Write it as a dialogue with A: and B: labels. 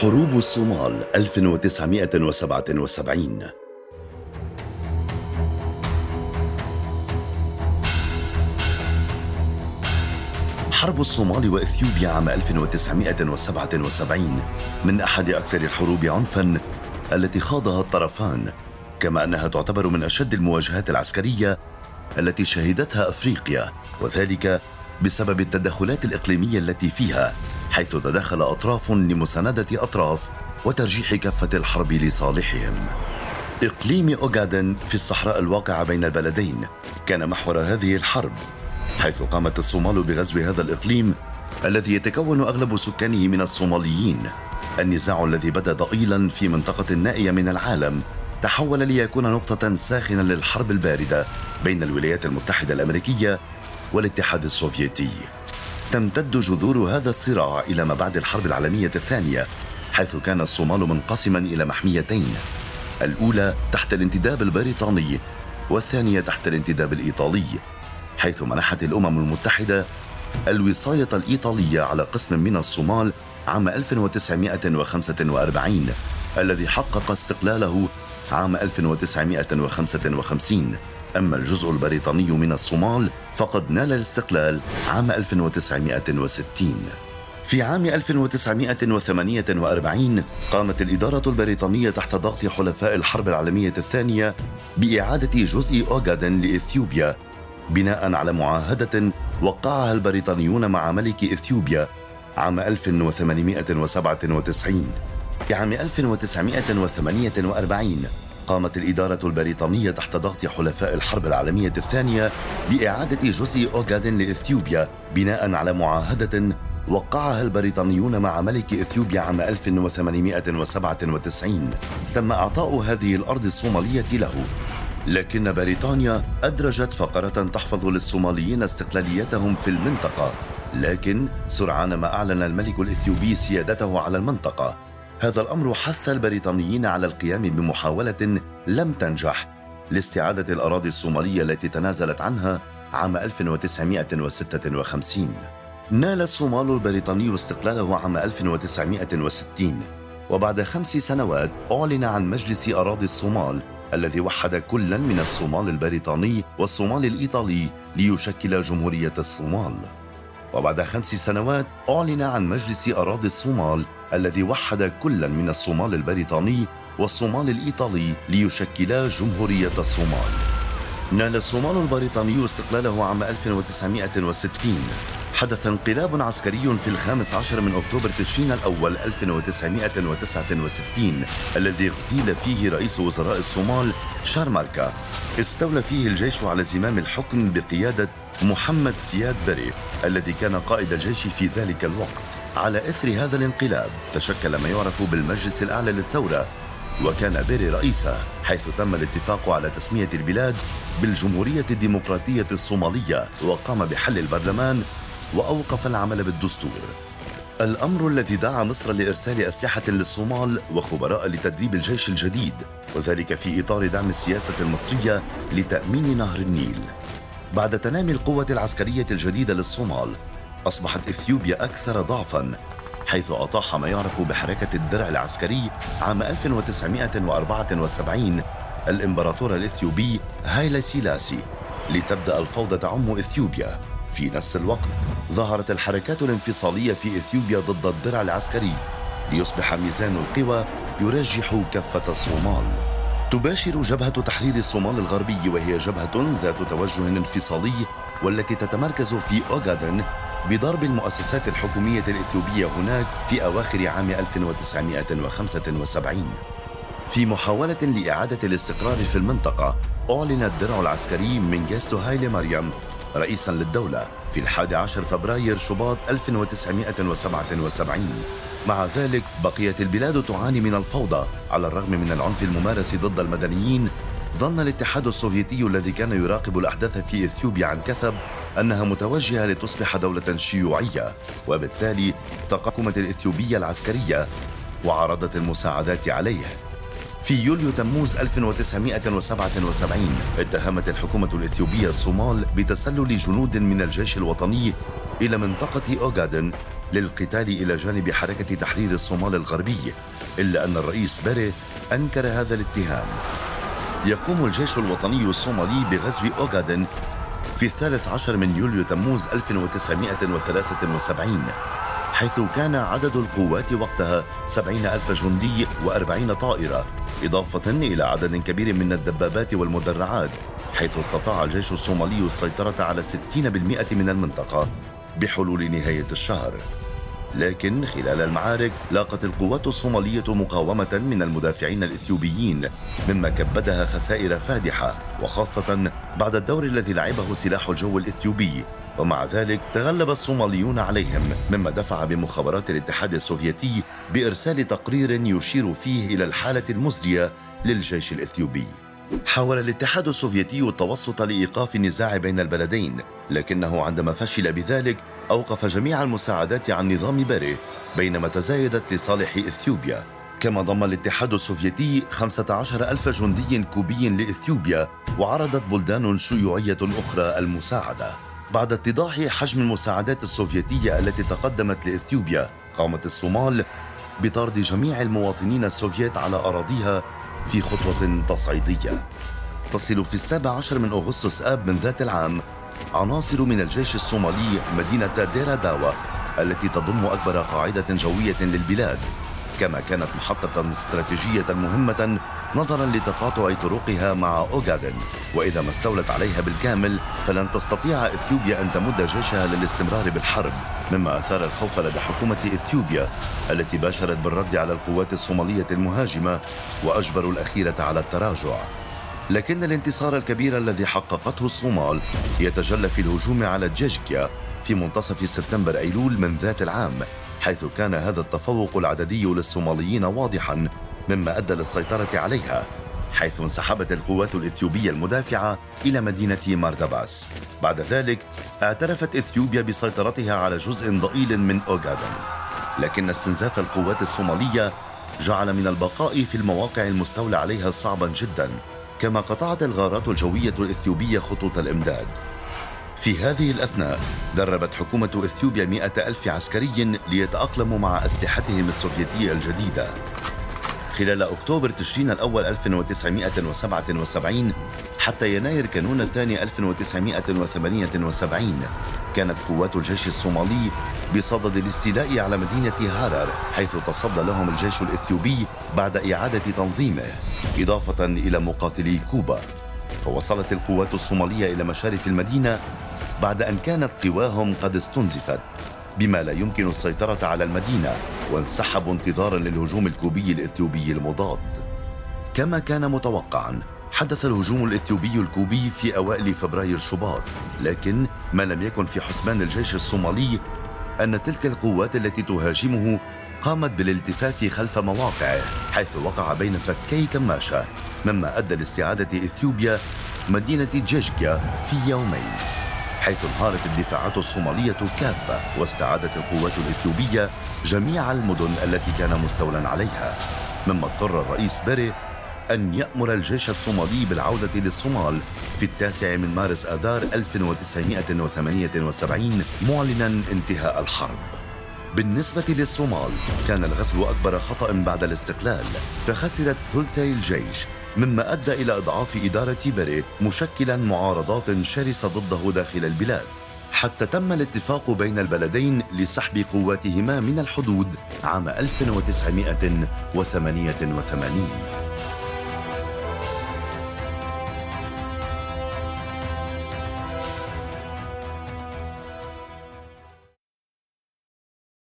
A: حروب الصومال 1977 حرب الصومال وإثيوبيا عام 1977 من أحد أكثر الحروب عنفا التي خاضها الطرفان كما أنها تعتبر من أشد المواجهات العسكرية التي شهدتها أفريقيا وذلك بسبب التدخلات الإقليمية التي فيها. حيث تدخل أطراف لمساندة أطراف وترجيح كفه الحرب لصالحهم. إقليم أوغادن في الصحراء الواقعة بين البلدين كان محور هذه الحرب حيث قامت الصومال بغزو هذا الإقليم الذي يتكون أغلب سكانه من الصوماليين. النزاع الذي بدأ ضئيلا في منطقة نائيه من العالم تحول ليكون نقطة ساخنة للحرب الباردة بين الولايات المتحدة الأمريكية والاتحاد السوفيتي. تمتد جذور هذا الصراع إلى ما بعد الحرب العالمية الثانية حيث كان الصومال منقسما إلى محميتين. الأولى تحت الانتداب البريطاني والثانية تحت الانتداب الإيطالي حيث منحت الأمم المتحدة الوصاية الإيطالية على قسم من الصومال عام 1945 الذي حقق استقلاله عام 1955 أما الجزء البريطاني من الصومال فقد نال الاستقلال عام 1960 في عام 1948 قامت الإدارة البريطانية تحت ضغط حلفاء الحرب العالمية الثانية بإعادة جزء أوغادن لإثيوبيا بناء على معاهدة وقعها البريطانيون مع ملك إثيوبيا عام 1897 في عام 1948 قامت الإدارة البريطانية تحت ضغط حلفاء الحرب العالمية الثانية بإعادة جزء أوغادن لإثيوبيا بناء على معاهدة وقعها البريطانيون مع ملك إثيوبيا عام 1897 تم إعطاء هذه الأرض الصومالية له. لكن بريطانيا أدرجت فقرة تحفظ للصوماليين استقلاليتهم في المنطقة. لكن سرعان ما أعلن الملك الإثيوبي سيادته على المنطقة. هذا الأمر حث البريطانيين على القيام بمحاولة لم تنجح لاستعادة الأراضي الصومالية التي تنازلت عنها عام 1956 نال الصومال البريطاني استقلاله عام 1960 وبعد خمس سنوات أعلن عن مجلس أراضي الصومال الذي وحد كلا من الصومال البريطاني والصومال الإيطالي ليشكل جمهورية الصومال. وبعد خمس سنوات أعلن عن مجلس أراضي الصومال الذي وحد كلا من الصومال البريطاني والصومال الإيطالي ليشكلا جمهورية الصومال. نال الصومال البريطاني استقلاله عام 1960 حدث انقلاب عسكري في الخامس عشر من أكتوبر تشرين الأول 1969 الذي اغتيل فيه رئيس وزراء الصومال شارماركا استولى فيه الجيش على زمام الحكم بقيادة محمد سياد بري الذي كان قائد الجيش في ذلك الوقت. على إثر هذا الانقلاب تشكل ما يعرف بالمجلس الأعلى للثورة وكان بيري رئيسة حيث تم الاتفاق على تسمية البلاد بالجمهورية الديمقراطية الصومالية وقام بحل البرلمان وأوقف العمل بالدستور. الأمر الذي دعا مصر لإرسال أسلحة للصومال وخبراء لتدريب الجيش الجديد وذلك في إطار دعم السياسة المصرية لتأمين نهر النيل. بعد تنامي القوة العسكرية الجديدة للصومال أصبحت إثيوبيا أكثر ضعفا حيث أطاح ما يعرف بحركة الدرع العسكري عام 1974 الإمبراطور الإثيوبي هايلا سيلاسي لتبدأ الفوضى تعم إثيوبيا. في نفس الوقت ظهرت الحركات الانفصالية في إثيوبيا ضد الدرع العسكري ليصبح ميزان القوى يرجح كفة الصومال. تباشر جبهة تحرير الصومال الغربي وهي جبهة ذات توجه انفصالي والتي تتمركز في أوغادن بضرب المؤسسات الحكومية الإثيوبية هناك في أواخر عام 1975 في محاولة لإعادة الاستقرار في المنطقة أعلن الدرع العسكري من جيستو هايلي مريم رئيسا للدولة في الحادي عشر فبراير شباط 1977 مع ذلك بقيت البلاد تعاني من الفوضى على الرغم من العنف الممارس ضد المدنيين ظن الاتحاد السوفيتي الذي كان يراقب الأحداث في إثيوبيا عن كثب أنها متوجهة لتصبح دولة شيوعية وبالتالي تقاكمت الإثيوبية العسكرية وعرضت المساعدات عليه في يوليو تموز 1977 اتهمت الحكومة الإثيوبية الصومال بتسلل جنود من الجيش الوطني إلى منطقة أوغادن للقتال إلى جانب حركة تحرير الصومال الغربي إلا أن الرئيس بيري أنكر هذا الاتهام. يقوم الجيش الوطني الصومالي بغزو أوغادن في الثالث عشر من يوليو تموز 1973 حيث كان عدد القوات وقتها سبعين ألف جندي وأربعين طائرة إضافة إلى عدد كبير من الدبابات والمدرعات حيث استطاع الجيش الصومالي السيطرة على 60% من المنطقة بحلول نهاية الشهر. لكن خلال المعارك لاقت القوات الصومالية مقاومة من المدافعين الإثيوبيين مما كبدها خسائر فادحة وخاصة بعد الدور الذي لعبه سلاح الجو الإثيوبي. ومع ذلك تغلب الصوماليون عليهم مما دفع بمخابرات الاتحاد السوفيتي بإرسال تقرير يشير فيه إلى الحالة المزرية للجيش الإثيوبي. حاول الاتحاد السوفيتي التوسط لإيقاف النزاع بين البلدين لكنه عندما فشل بذلك أوقف جميع المساعدات عن نظام باري بينما تزايدت لصالح إثيوبيا. كما ضم الاتحاد السوفيتي 15 ألف جندي كوبي لإثيوبيا وعرضت بلدان شيوعية أخرى المساعدة. بعد اتضاح حجم المساعدات السوفيتية التي تقدمت لإثيوبيا قامت الصومال بطرد جميع المواطنين السوفيت على أراضيها في خطوة تصعيدية. تصل في السابع عشر من أغسطس آب من ذات العام عناصر من الجيش الصومالي مدينة ديرا داوا التي تضم أكبر قاعدة جوية للبلاد. كما كانت محطة استراتيجية مهمة نظرا لتقاطع طرقها مع أوغادن. وإذا ما استولت عليها بالكامل فلن تستطيع إثيوبيا أن تمد جيشها للاستمرار بالحرب. مما أثار الخوف لدى حكومة إثيوبيا التي باشرت بالرد على القوات الصومالية المهاجمة وأجبروا الأخيرة على التراجع. لكن الانتصار الكبير الذي حققته الصومال يتجلى في الهجوم على جيجكيا في منتصف سبتمبر أيلول من ذات العام حيث كان هذا التفوق العددي للصوماليين واضحا مما أدى للسيطرة عليها حيث انسحبت القوات الإثيوبية المدافعة إلى مدينة ماردباس بعد ذلك اعترفت إثيوبيا بسيطرتها على جزء ضئيل من اوغادن لكن استنزاف القوات الصومالية جعل من البقاء في المواقع المستولى عليها صعبا جدا كما قطعت الغارات الجوية الإثيوبية خطوط الإمداد. في هذه الأثناء دربت حكومة إثيوبيا مئة ألف عسكري ليتأقلموا مع أسلحتهم السوفيتية الجديدة. خلال أكتوبر تشرين الأول 1977 حتى يناير كانون الثاني 1978 كانت قوات الجيش الصومالي بصدد الاستيلاء على مدينة هارر حيث تصدى لهم الجيش الإثيوبي بعد إعادة تنظيمه إضافة إلى مقاتلي كوبا. فوصلت القوات الصومالية إلى مشارف المدينة بعد أن كانت قواهم قد استنزفت بما لا يمكن السيطرة على المدينة وانسحبوا انتظارا للهجوم الكوبي الإثيوبي المضاد. كما كان متوقعا حدث الهجوم الإثيوبي الكوبي في أوائل فبراير شباط لكن ما لم يكن في حسبان الجيش الصومالي أن تلك القوات التي تهاجمه قامت بالالتفاف خلف مواقعه حيث وقع بين فكي كماشة مما أدى لاستعادة إثيوبيا مدينة جيجكا في يومين. حيث انهارت الدفاعات الصومالية كافة واستعادت القوات الإثيوبية جميع المدن التي كان مستولا عليها مما اضطر الرئيس بيري أن يأمر الجيش الصومالي بالعودة للصومال في التاسع من مارس آذار 1978 معلنا انتهاء الحرب. بالنسبة للصومال كان الغزو أكبر خطأ بعد الاستقلال فخسرت ثلثي الجيش مما أدى إلى إضعاف إدارة بري مشكلا معارضات شرسة ضده داخل البلاد. حتى تم الاتفاق بين البلدين لسحب قواتهما من الحدود عام 1988